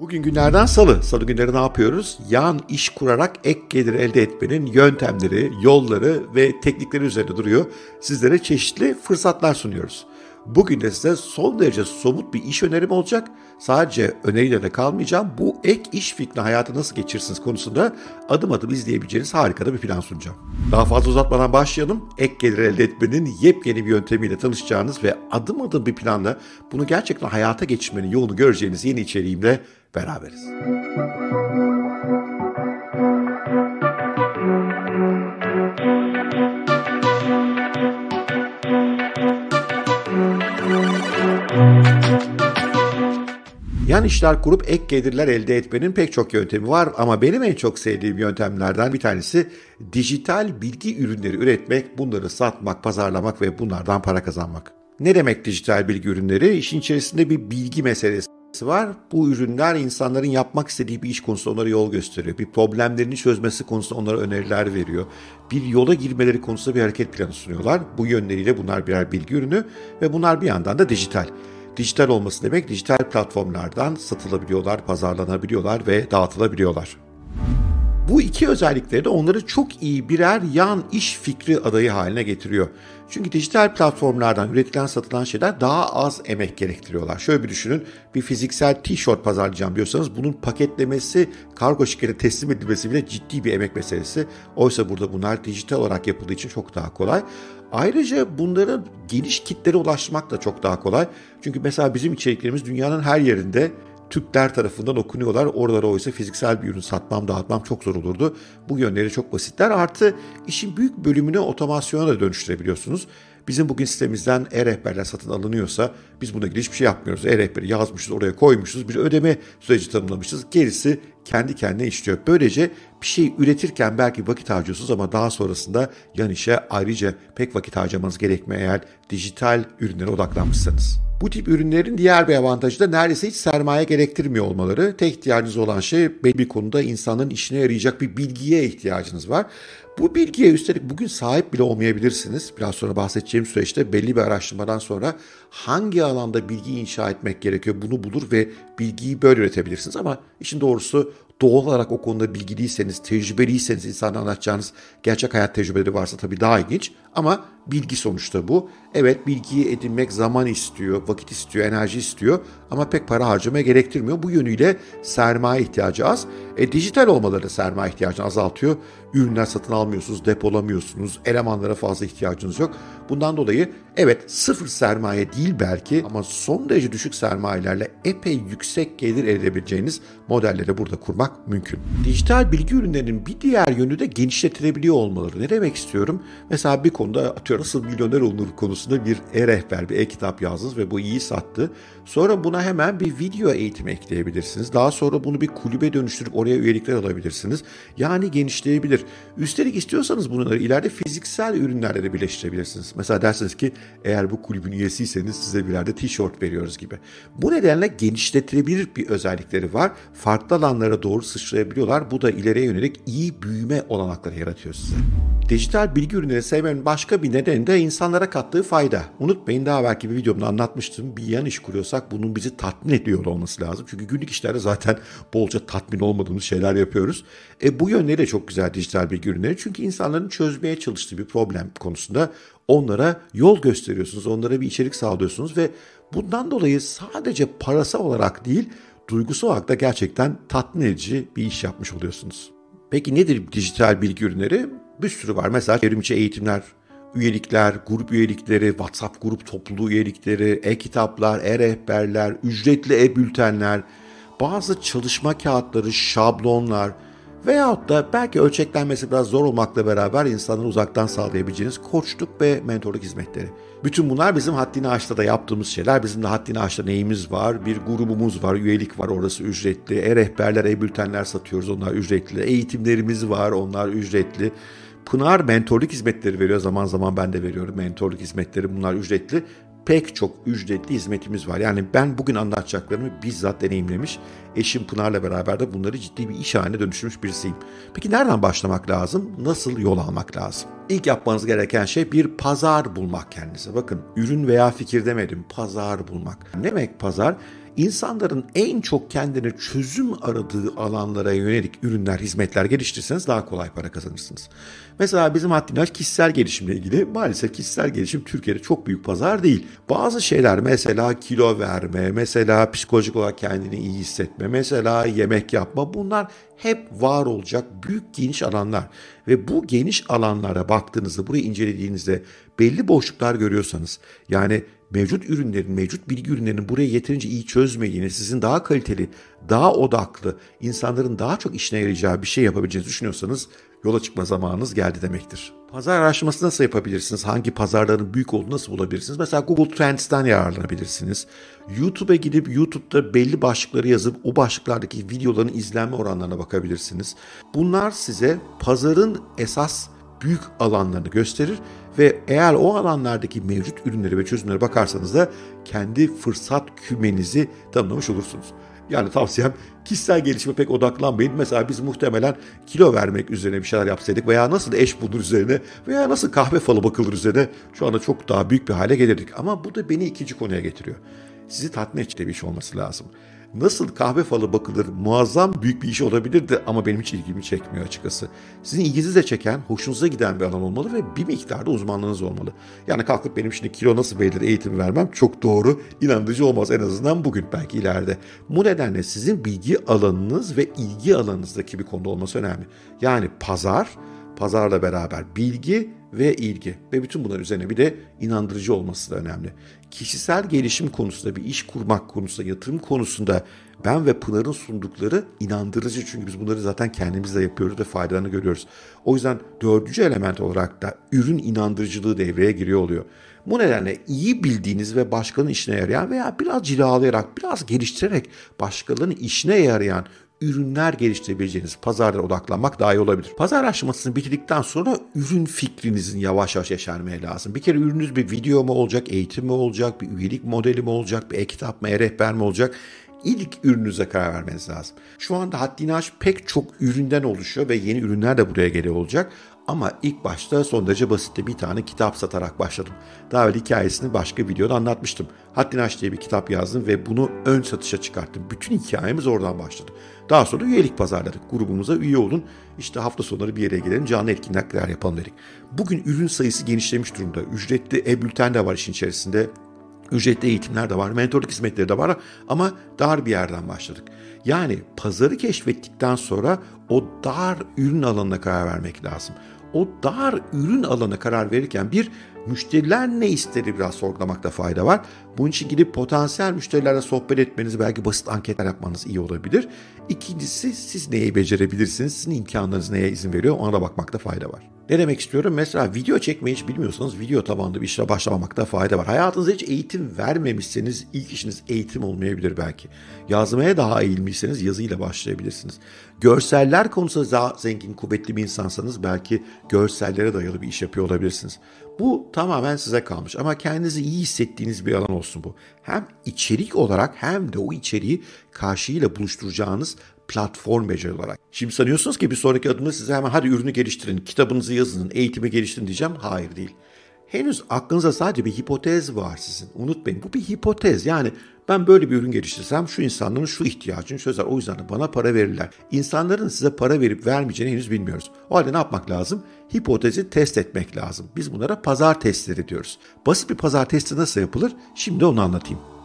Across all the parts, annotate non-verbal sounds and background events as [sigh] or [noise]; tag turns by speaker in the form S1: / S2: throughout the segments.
S1: Bugün günlerden salı. Salı günleri ne yapıyoruz? Yan iş kurarak ek gelir elde etmenin yöntemleri, yolları ve teknikleri üzerinde duruyor. Sizlere çeşitli fırsatlar sunuyoruz. Bugün de size son derece somut bir iş önerim olacak. Sadece öneriyle de kalmayacağım. Bu ek iş fikrini hayata nasıl geçirirsiniz konusunda adım adım izleyebileceğiniz harika da bir plan sunacağım. Daha fazla uzatmadan başlayalım. Ek gelir elde etmenin yepyeni bir yöntemiyle tanışacağınız ve adım adım bir planla bunu gerçekten hayata geçirmenin yolunu göreceğiniz yeni içeriğimle beraberiz. Yan işler kurup ek gelirler elde etmenin pek çok yöntemi var ama benim en çok sevdiğim yöntemlerden bir tanesi dijital bilgi ürünleri üretmek, bunları satmak, pazarlamak ve bunlardan para kazanmak. Ne demek dijital bilgi ürünleri? İşin içerisinde bir bilgi meselesi var. Bu ürünler insanların yapmak istediği bir iş konusunda onlara yol gösteriyor. Bir problemlerini çözmesi konusunda onlara öneriler veriyor. Bir yola girmeleri konusunda bir hareket planı sunuyorlar. Bu yönleriyle bunlar birer bilgi ürünü ve bunlar bir yandan da dijital. Dijital olması demek dijital platformlardan satılabiliyorlar, pazarlanabiliyorlar ve dağıtılabiliyorlar. Bu iki özellikleri de onları çok iyi birer yan iş fikri adayı haline getiriyor. Çünkü dijital platformlardan üretilen satılan şeyler daha az emek gerektiriyorlar. Şöyle bir düşünün bir fiziksel tişört pazarlayacağım diyorsanız bunun paketlemesi, kargo şirkete teslim edilmesi bile ciddi bir emek meselesi. Oysa burada bunlar dijital olarak yapıldığı için çok daha kolay. Ayrıca bunların geniş kitlere ulaşmak da çok daha kolay. Çünkü mesela bizim içeriklerimiz dünyanın her yerinde Türkler tarafından okunuyorlar. Oralara oysa fiziksel bir ürün satmam, dağıtmam çok zor olurdu. Bu yönleri çok basitler. Artı işin büyük bölümünü otomasyona da dönüştürebiliyorsunuz. Bizim bugün sitemizden e-rehberler satın alınıyorsa biz buna ilgili hiçbir şey yapmıyoruz. E-rehberi yazmışız, oraya koymuşuz, bir ödeme süreci tanımlamışız. Gerisi kendi kendine işliyor. Böylece bir şey üretirken belki vakit harcıyorsunuz ama daha sonrasında yan işe ayrıca pek vakit harcamanız gerekmiyor eğer dijital ürünlere odaklanmışsanız. Bu tip ürünlerin diğer bir avantajı da neredeyse hiç sermaye gerektirmiyor olmaları. Tek ihtiyacınız olan şey belli bir konuda insanın işine yarayacak bir bilgiye ihtiyacınız var. Bu bilgiye üstelik bugün sahip bile olmayabilirsiniz. Biraz sonra bahsedeceğim süreçte belli bir araştırmadan sonra hangi alanda bilgi inşa etmek gerekiyor bunu bulur ve bilgiyi böyle üretebilirsiniz. Ama işin doğrusu doğal olarak o konuda bilgiliyseniz, tecrübeliyseniz insana anlatacağınız gerçek hayat tecrübeleri varsa tabii daha ilginç. Ama bilgi sonuçta bu. Evet bilgiyi edinmek zaman istiyor, vakit istiyor, enerji istiyor ama pek para harcamaya gerektirmiyor. Bu yönüyle sermaye ihtiyacı az. E, dijital olmaları da sermaye ihtiyacını azaltıyor. Ürünler satın almıyorsunuz, depolamıyorsunuz, elemanlara fazla ihtiyacınız yok. Bundan dolayı evet sıfır sermaye değil belki ama son derece düşük sermayelerle epey yüksek gelir elde edebileceğiniz modelleri burada kurmak mümkün. Dijital bilgi ürünlerinin bir diğer yönü de genişletilebiliyor olmaları. Ne demek istiyorum? Mesela bir konuda atıyorum nasıl milyoner olunur konusunda bir e-rehber, bir e-kitap yazdınız ve bu iyi sattı. Sonra buna hemen bir video eğitimi ekleyebilirsiniz. Daha sonra bunu bir kulübe dönüştürüp oraya üyelikler alabilirsiniz. Yani genişleyebilir. Üstelik istiyorsanız bunları ileride fiziksel ürünlerle de birleştirebilirsiniz. Mesela dersiniz ki eğer bu kulübün üyesiyseniz size birer de tişört veriyoruz gibi. Bu nedenle genişletilebilir bir özellikleri var. Farklı alanlara doğru sıçrayabiliyorlar. Bu da ileriye yönelik iyi büyüme olanakları yaratıyor size. Dijital bilgi ürünleri sevmenin başka bir nedeni de insanlara kattığı fayda. Unutmayın daha belki bir videomda anlatmıştım. Bir yan iş kuruyorsak bunun bizi tatmin ediyor olması lazım. Çünkü günlük işlerde zaten [laughs] bolca tatmin olmadığımız şeyler yapıyoruz. E, bu yönleri de çok güzel dijital bilgi ürünleri. Çünkü insanların çözmeye çalıştığı bir problem konusunda onlara yol gösteriyorsunuz. Onlara bir içerik sağlıyorsunuz ve bundan dolayı sadece parasal olarak değil duygusal olarak da gerçekten tatmin edici bir iş yapmış oluyorsunuz. Peki nedir dijital bilgi ürünleri? Bir sürü var. Mesela çevrimiçi eğitimler, üyelikler, grup üyelikleri, WhatsApp grup topluluğu üyelikleri, e-kitaplar, e-rehberler, ücretli e-bültenler, bazı çalışma kağıtları, şablonlar veyahut da belki ölçeklenmesi biraz zor olmakla beraber insanları uzaktan sağlayabileceğiniz koçluk ve mentorluk hizmetleri. Bütün bunlar bizim haddini aşta da yaptığımız şeyler. Bizim de haddini aşta neyimiz var? Bir grubumuz var, üyelik var, orası ücretli. E-rehberler, e-bültenler satıyoruz, onlar ücretli. Eğitimlerimiz var, onlar ücretli. Pınar mentorluk hizmetleri veriyor. Zaman zaman ben de veriyorum mentorluk hizmetleri. Bunlar ücretli. Pek çok ücretli hizmetimiz var. Yani ben bugün anlatacaklarımı bizzat deneyimlemiş. Eşim Pınar'la beraber de bunları ciddi bir iş haline dönüştürmüş birisiyim. Peki nereden başlamak lazım? Nasıl yol almak lazım? İlk yapmanız gereken şey bir pazar bulmak kendinize. Bakın ürün veya fikir demedim. Pazar bulmak. Ne demek pazar? İnsanların en çok kendine çözüm aradığı alanlara yönelik ürünler, hizmetler geliştirirseniz daha kolay para kazanırsınız. Mesela bizim haddinaş kişisel gelişimle ilgili maalesef kişisel gelişim Türkiye'de çok büyük pazar değil. Bazı şeyler mesela kilo verme, mesela psikolojik olarak kendini iyi hissetme, mesela yemek yapma bunlar hep var olacak büyük geniş alanlar. Ve bu geniş alanlara baktığınızda, burayı incelediğinizde belli boşluklar görüyorsanız yani mevcut ürünlerin, mevcut bilgi ürünlerinin buraya yeterince iyi çözmediğini, sizin daha kaliteli, daha odaklı, insanların daha çok işine yarayacağı bir şey yapabileceğinizi düşünüyorsanız yola çıkma zamanınız geldi demektir. Pazar araştırması nasıl yapabilirsiniz? Hangi pazarların büyük olduğunu nasıl bulabilirsiniz? Mesela Google Trends'ten yararlanabilirsiniz. YouTube'a gidip YouTube'da belli başlıkları yazıp o başlıklardaki videoların izlenme oranlarına bakabilirsiniz. Bunlar size pazarın esas büyük alanlarını gösterir ve eğer o alanlardaki mevcut ürünleri ve çözümlere bakarsanız da kendi fırsat kümenizi tanımlamış olursunuz. Yani tavsiyem kişisel gelişime pek odaklanmayın. Mesela biz muhtemelen kilo vermek üzerine bir şeyler yapsaydık veya nasıl eş bulunur üzerine veya nasıl kahve falı bakılır üzerine şu anda çok daha büyük bir hale gelirdik. Ama bu da beni ikinci konuya getiriyor. Sizi tatmin edici bir iş olması lazım nasıl kahve falı bakılır muazzam büyük bir iş olabilirdi ama benim hiç ilgimi çekmiyor açıkçası. Sizin ilginizi de çeken, hoşunuza giden bir alan olmalı ve bir miktarda uzmanlığınız olmalı. Yani kalkıp benim şimdi kilo nasıl verilir eğitim vermem çok doğru, inandırıcı olmaz en azından bugün belki ileride. Bu nedenle sizin bilgi alanınız ve ilgi alanınızdaki bir konuda olması önemli. Yani pazar, pazarla beraber bilgi ve ilgi ve bütün bunların üzerine bir de inandırıcı olması da önemli. Kişisel gelişim konusunda bir iş kurmak konusunda yatırım konusunda ben ve Pınar'ın sundukları inandırıcı çünkü biz bunları zaten kendimiz de yapıyoruz ve faydalarını görüyoruz. O yüzden dördüncü element olarak da ürün inandırıcılığı devreye giriyor oluyor. Bu nedenle iyi bildiğiniz ve başkanın işine yarayan veya biraz cilalayarak, biraz geliştirerek başkalarının işine yarayan ürünler geliştirebileceğiniz pazarlara odaklanmak daha iyi olabilir. Pazar araştırmasını bitirdikten sonra ürün fikrinizin yavaş yavaş yeşermeye lazım. Bir kere ürününüz bir video mu olacak, eğitim mi olacak, bir üyelik modeli mi olacak, bir e-kitap mı, e-rehber mi olacak? İlk ürününüze karar vermeniz lazım. Şu anda haddini aş pek çok üründen oluşuyor ve yeni ürünler de buraya geliyor olacak. Ama ilk başta son derece basitte bir tane kitap satarak başladım. Daha önce hikayesini başka videoda anlatmıştım. Haddini Aş diye bir kitap yazdım ve bunu ön satışa çıkarttım. Bütün hikayemiz oradan başladı. Daha sonra üyelik pazarladık. Grubumuza üye olun. İşte hafta sonları bir yere gidelim canlı etkinlikler yapalım dedik. Bugün ürün sayısı genişlemiş durumda. Ücretli e-bülten de var işin içerisinde. Ücretli eğitimler de var, mentorluk hizmetleri de var ama dar bir yerden başladık. Yani pazarı keşfettikten sonra o dar ürün alanına karar vermek lazım o dar ürün alanı karar verirken bir müşteriler ne istedi biraz sorgulamakta fayda var. Bunun için gidip potansiyel müşterilerle sohbet etmeniz belki basit anketler yapmanız iyi olabilir. İkincisi siz neyi becerebilirsiniz, sizin imkanlarınız neye izin veriyor ona da bakmakta fayda var. Ne demek istiyorum? Mesela video çekmeyi hiç bilmiyorsanız video tabanlı bir işe başlamamakta fayda var. Hayatınızda hiç eğitim vermemişseniz ilk işiniz eğitim olmayabilir belki. Yazmaya daha eğilmişseniz yazıyla başlayabilirsiniz. Görseller konusunda daha zengin, kuvvetli bir insansanız belki görsellere dayalı bir iş yapıyor olabilirsiniz. Bu tamamen size kalmış ama kendinizi iyi hissettiğiniz bir alan olsun bu. Hem içerik olarak hem de o içeriği karşıyla buluşturacağınız platform beceri olarak. Şimdi sanıyorsunuz ki bir sonraki adımda size hemen hadi ürünü geliştirin, kitabınızı yazın, eğitimi geliştirin diyeceğim. Hayır değil. Henüz aklınıza sadece bir hipotez var sizin. Unutmayın bu bir hipotez. Yani ben böyle bir ürün geliştirsem şu insanların şu ihtiyacını çözer. O yüzden de bana para verirler. İnsanların size para verip vermeyeceğini henüz bilmiyoruz. O halde ne yapmak lazım? Hipotezi test etmek lazım. Biz bunlara pazar testleri diyoruz. Basit bir pazar testi nasıl yapılır? Şimdi onu anlatayım.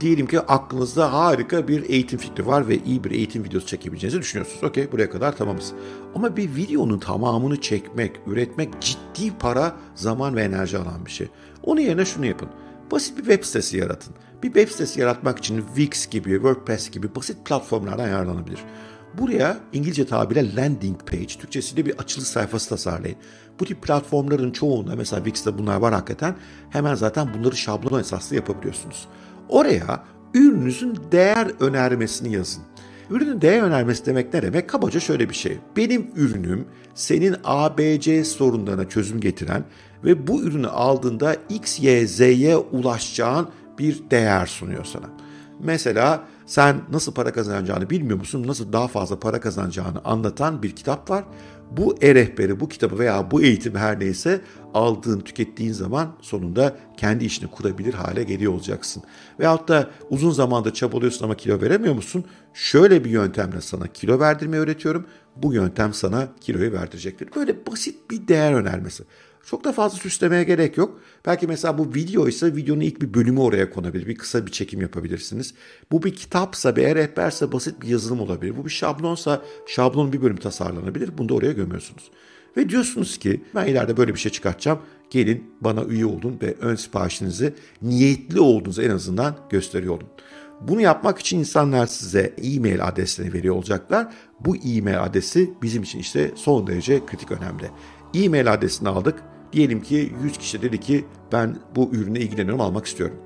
S1: Diyelim ki aklınızda harika bir eğitim fikri var ve iyi bir eğitim videosu çekebileceğinizi düşünüyorsunuz. Okey buraya kadar tamamız. Ama bir videonun tamamını çekmek, üretmek ciddi para, zaman ve enerji alan bir şey. Onun yerine şunu yapın. Basit bir web sitesi yaratın. Bir web sitesi yaratmak için Wix gibi, WordPress gibi basit platformlardan yararlanabilir. Buraya İngilizce tabirle landing page, Türkçesiyle bir açılış sayfası tasarlayın. Bu tip platformların çoğunda mesela Wix'te bunlar var hakikaten hemen zaten bunları şablon esaslı yapabiliyorsunuz. Oraya ürününüzün değer önermesini yazın. Ürünün değer önermesi demek ne demek? Kabaca şöyle bir şey. Benim ürünüm senin ABC sorunlarına çözüm getiren ve bu ürünü aldığında X, Y, Z'ye ulaşacağın bir değer sunuyor sana. Mesela sen nasıl para kazanacağını bilmiyor musun? Nasıl daha fazla para kazanacağını anlatan bir kitap var. Bu e-rehberi, bu kitabı veya bu eğitimi her neyse aldığın, tükettiğin zaman sonunda kendi işini kurabilir hale geliyor olacaksın. Veyahut da uzun zamandır çabalıyorsun ama kilo veremiyor musun? Şöyle bir yöntemle sana kilo verdirmeyi öğretiyorum. Bu yöntem sana kiloyu verdirecektir. Böyle basit bir değer önermesi. Çok da fazla süslemeye gerek yok. Belki mesela bu video ise videonun ilk bir bölümü oraya konabilir. Bir kısa bir çekim yapabilirsiniz. Bu bir kitapsa, bir rehberse basit bir yazılım olabilir. Bu bir şablonsa şablonun bir bölüm tasarlanabilir. Bunu da oraya gömüyorsunuz. Ve diyorsunuz ki ben ileride böyle bir şey çıkartacağım. Gelin bana üye olun ve ön siparişinizi niyetli olduğunuzu en azından gösteriyor olun. Bunu yapmak için insanlar size e-mail adreslerini veriyor olacaklar. Bu e-mail adresi bizim için işte son derece kritik önemli. E-mail adresini aldık Diyelim ki 100 kişi dedi ki ben bu ürüne ilgileniyorum almak istiyorum.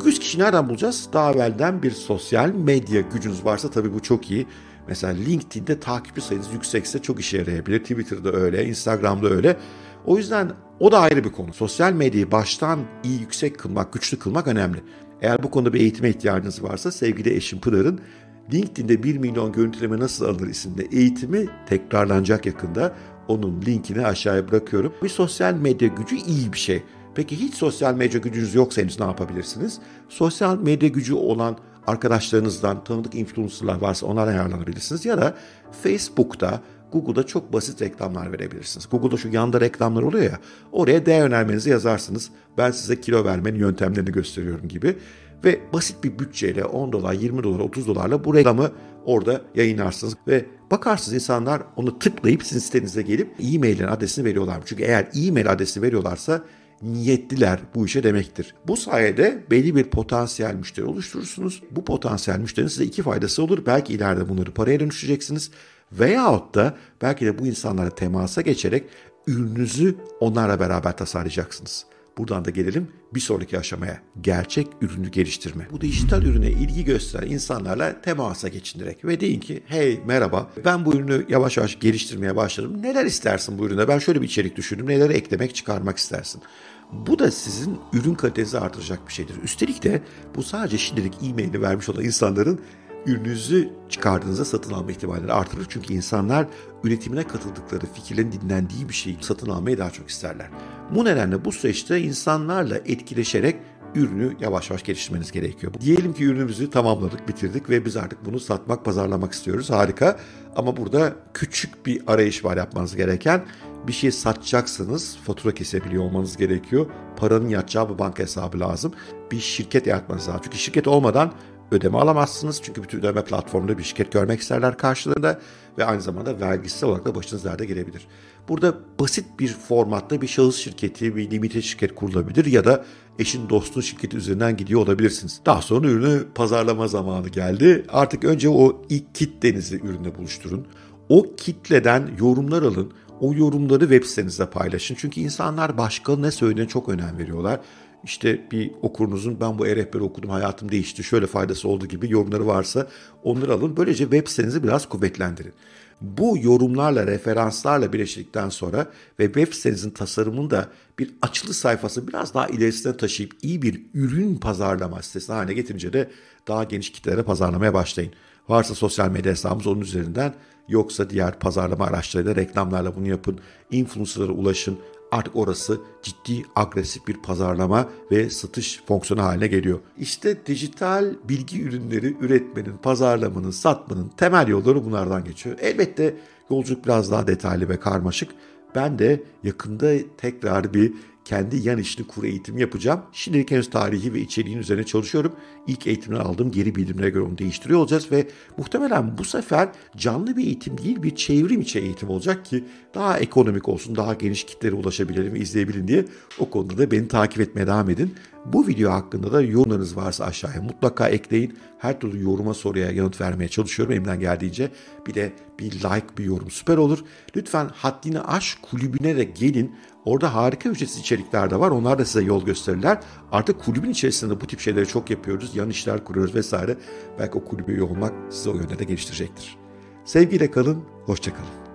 S1: Bu 100 kişi nereden bulacağız? Daha evvelden bir sosyal medya gücünüz varsa tabii bu çok iyi. Mesela LinkedIn'de takipçi sayınız yüksekse çok işe yarayabilir. Twitter'da öyle, Instagram'da öyle. O yüzden o da ayrı bir konu. Sosyal medyayı baştan iyi yüksek kılmak, güçlü kılmak önemli. Eğer bu konuda bir eğitime ihtiyacınız varsa sevgili eşim Pınar'ın LinkedIn'de 1 milyon görüntüleme nasıl alınır isimli eğitimi tekrarlanacak yakında. Onun linkini aşağıya bırakıyorum. Bir sosyal medya gücü iyi bir şey. Peki hiç sosyal medya gücünüz yoksa henüz ne yapabilirsiniz? Sosyal medya gücü olan arkadaşlarınızdan, tanıdık influencerlar varsa onlardan yararlanabilirsiniz. Ya da Facebook'ta, Google'da çok basit reklamlar verebilirsiniz. Google'da şu yanda reklamlar oluyor ya, oraya değer önermenizi yazarsınız. Ben size kilo vermenin yöntemlerini gösteriyorum gibi. Ve basit bir bütçeyle 10 dolar, 20 dolar, 30 dolarla bu reklamı orada yayınlarsınız. Ve bakarsınız insanlar onu tıklayıp sizin sitenize gelip e-mailin adresini veriyorlar. Çünkü eğer e-mail adresi veriyorlarsa niyetliler bu işe demektir. Bu sayede belli bir potansiyel müşteri oluşturursunuz. Bu potansiyel müşterinin size iki faydası olur. Belki ileride bunları paraya dönüştüreceksiniz. Veyahut da belki de bu insanlara temasa geçerek ürününüzü onlarla beraber tasarlayacaksınız. Buradan da gelelim bir sonraki aşamaya. Gerçek ürünü geliştirme. Bu dijital ürüne ilgi gösteren insanlarla temasa geçin direkt ve deyin ki hey merhaba ben bu ürünü yavaş yavaş geliştirmeye başladım. Neler istersin bu ürüne? Ben şöyle bir içerik düşündüm. Neleri eklemek çıkarmak istersin? Bu da sizin ürün kalitenizi artıracak bir şeydir. Üstelik de bu sadece şimdilik e-mailini vermiş olan insanların ürününüzü çıkardığınızda satın alma ihtimalleri artırır. Çünkü insanlar üretimine katıldıkları, fikirlerin dinlendiği bir şeyi satın almayı daha çok isterler. Bu nedenle bu süreçte insanlarla etkileşerek ürünü yavaş yavaş geliştirmeniz gerekiyor. Diyelim ki ürünümüzü tamamladık, bitirdik ve biz artık bunu satmak, pazarlamak istiyoruz. Harika. Ama burada küçük bir arayış var yapmanız gereken. Bir şey satacaksınız, fatura kesebiliyor olmanız gerekiyor. Paranın yatacağı bir banka hesabı lazım. Bir şirket yaratmanız lazım. Çünkü şirket olmadan ödeme alamazsınız. Çünkü bütün ödeme platformunda bir şirket görmek isterler karşılığında ve aynı zamanda vergisiz olarak da başınız derde gelebilir. Burada basit bir formatta bir şahıs şirketi, bir limited şirket kurulabilir ya da eşin dostun şirketi üzerinden gidiyor olabilirsiniz. Daha sonra ürünü pazarlama zamanı geldi. Artık önce o ilk kitlenizi ürünle buluşturun. O kitleden yorumlar alın. O yorumları web sitenizde paylaşın. Çünkü insanlar başka ne söylediğine çok önem veriyorlar işte bir okurunuzun ben bu e-rehberi okudum hayatım değişti şöyle faydası oldu gibi yorumları varsa onları alın. Böylece web sitenizi biraz kuvvetlendirin. Bu yorumlarla, referanslarla birleştirdikten sonra ve web sitenizin tasarımını da bir açılı sayfası biraz daha ilerisine taşıyıp iyi bir ürün pazarlama sitesi haline getirince de daha geniş kitlere pazarlamaya başlayın. Varsa sosyal medya hesabımız onun üzerinden yoksa diğer pazarlama araçlarıyla reklamlarla bunu yapın. Influencer'lara ulaşın artık orası ciddi agresif bir pazarlama ve satış fonksiyonu haline geliyor. İşte dijital bilgi ürünleri üretmenin, pazarlamanın, satmanın temel yolları bunlardan geçiyor. Elbette yolculuk biraz daha detaylı ve karmaşık. Ben de yakında tekrar bir kendi yan işini kur eğitimi yapacağım. Şimdilik henüz tarihi ve içeriğin üzerine çalışıyorum. İlk eğitimden aldığım geri bildirimlere göre onu değiştiriyor olacağız ve muhtemelen bu sefer canlı bir eğitim değil bir çevrim içi eğitim olacak ki daha ekonomik olsun, daha geniş kitlere ulaşabilelim ve izleyebilin diye o konuda da beni takip etmeye devam edin. Bu video hakkında da yorumlarınız varsa aşağıya mutlaka ekleyin. Her türlü yoruma soruya yanıt vermeye çalışıyorum elimden geldiğince. Bir de bir like bir yorum süper olur. Lütfen haddini aş kulübüne de gelin. Orada harika ücretsiz içerikler de var. Onlar da size yol gösterirler. Artık kulübün içerisinde bu tip şeyleri çok yapıyoruz. Yan işler kuruyoruz vesaire. Belki o kulübe üye olmak sizi o yönde de geliştirecektir. Sevgiyle kalın, hoşçakalın.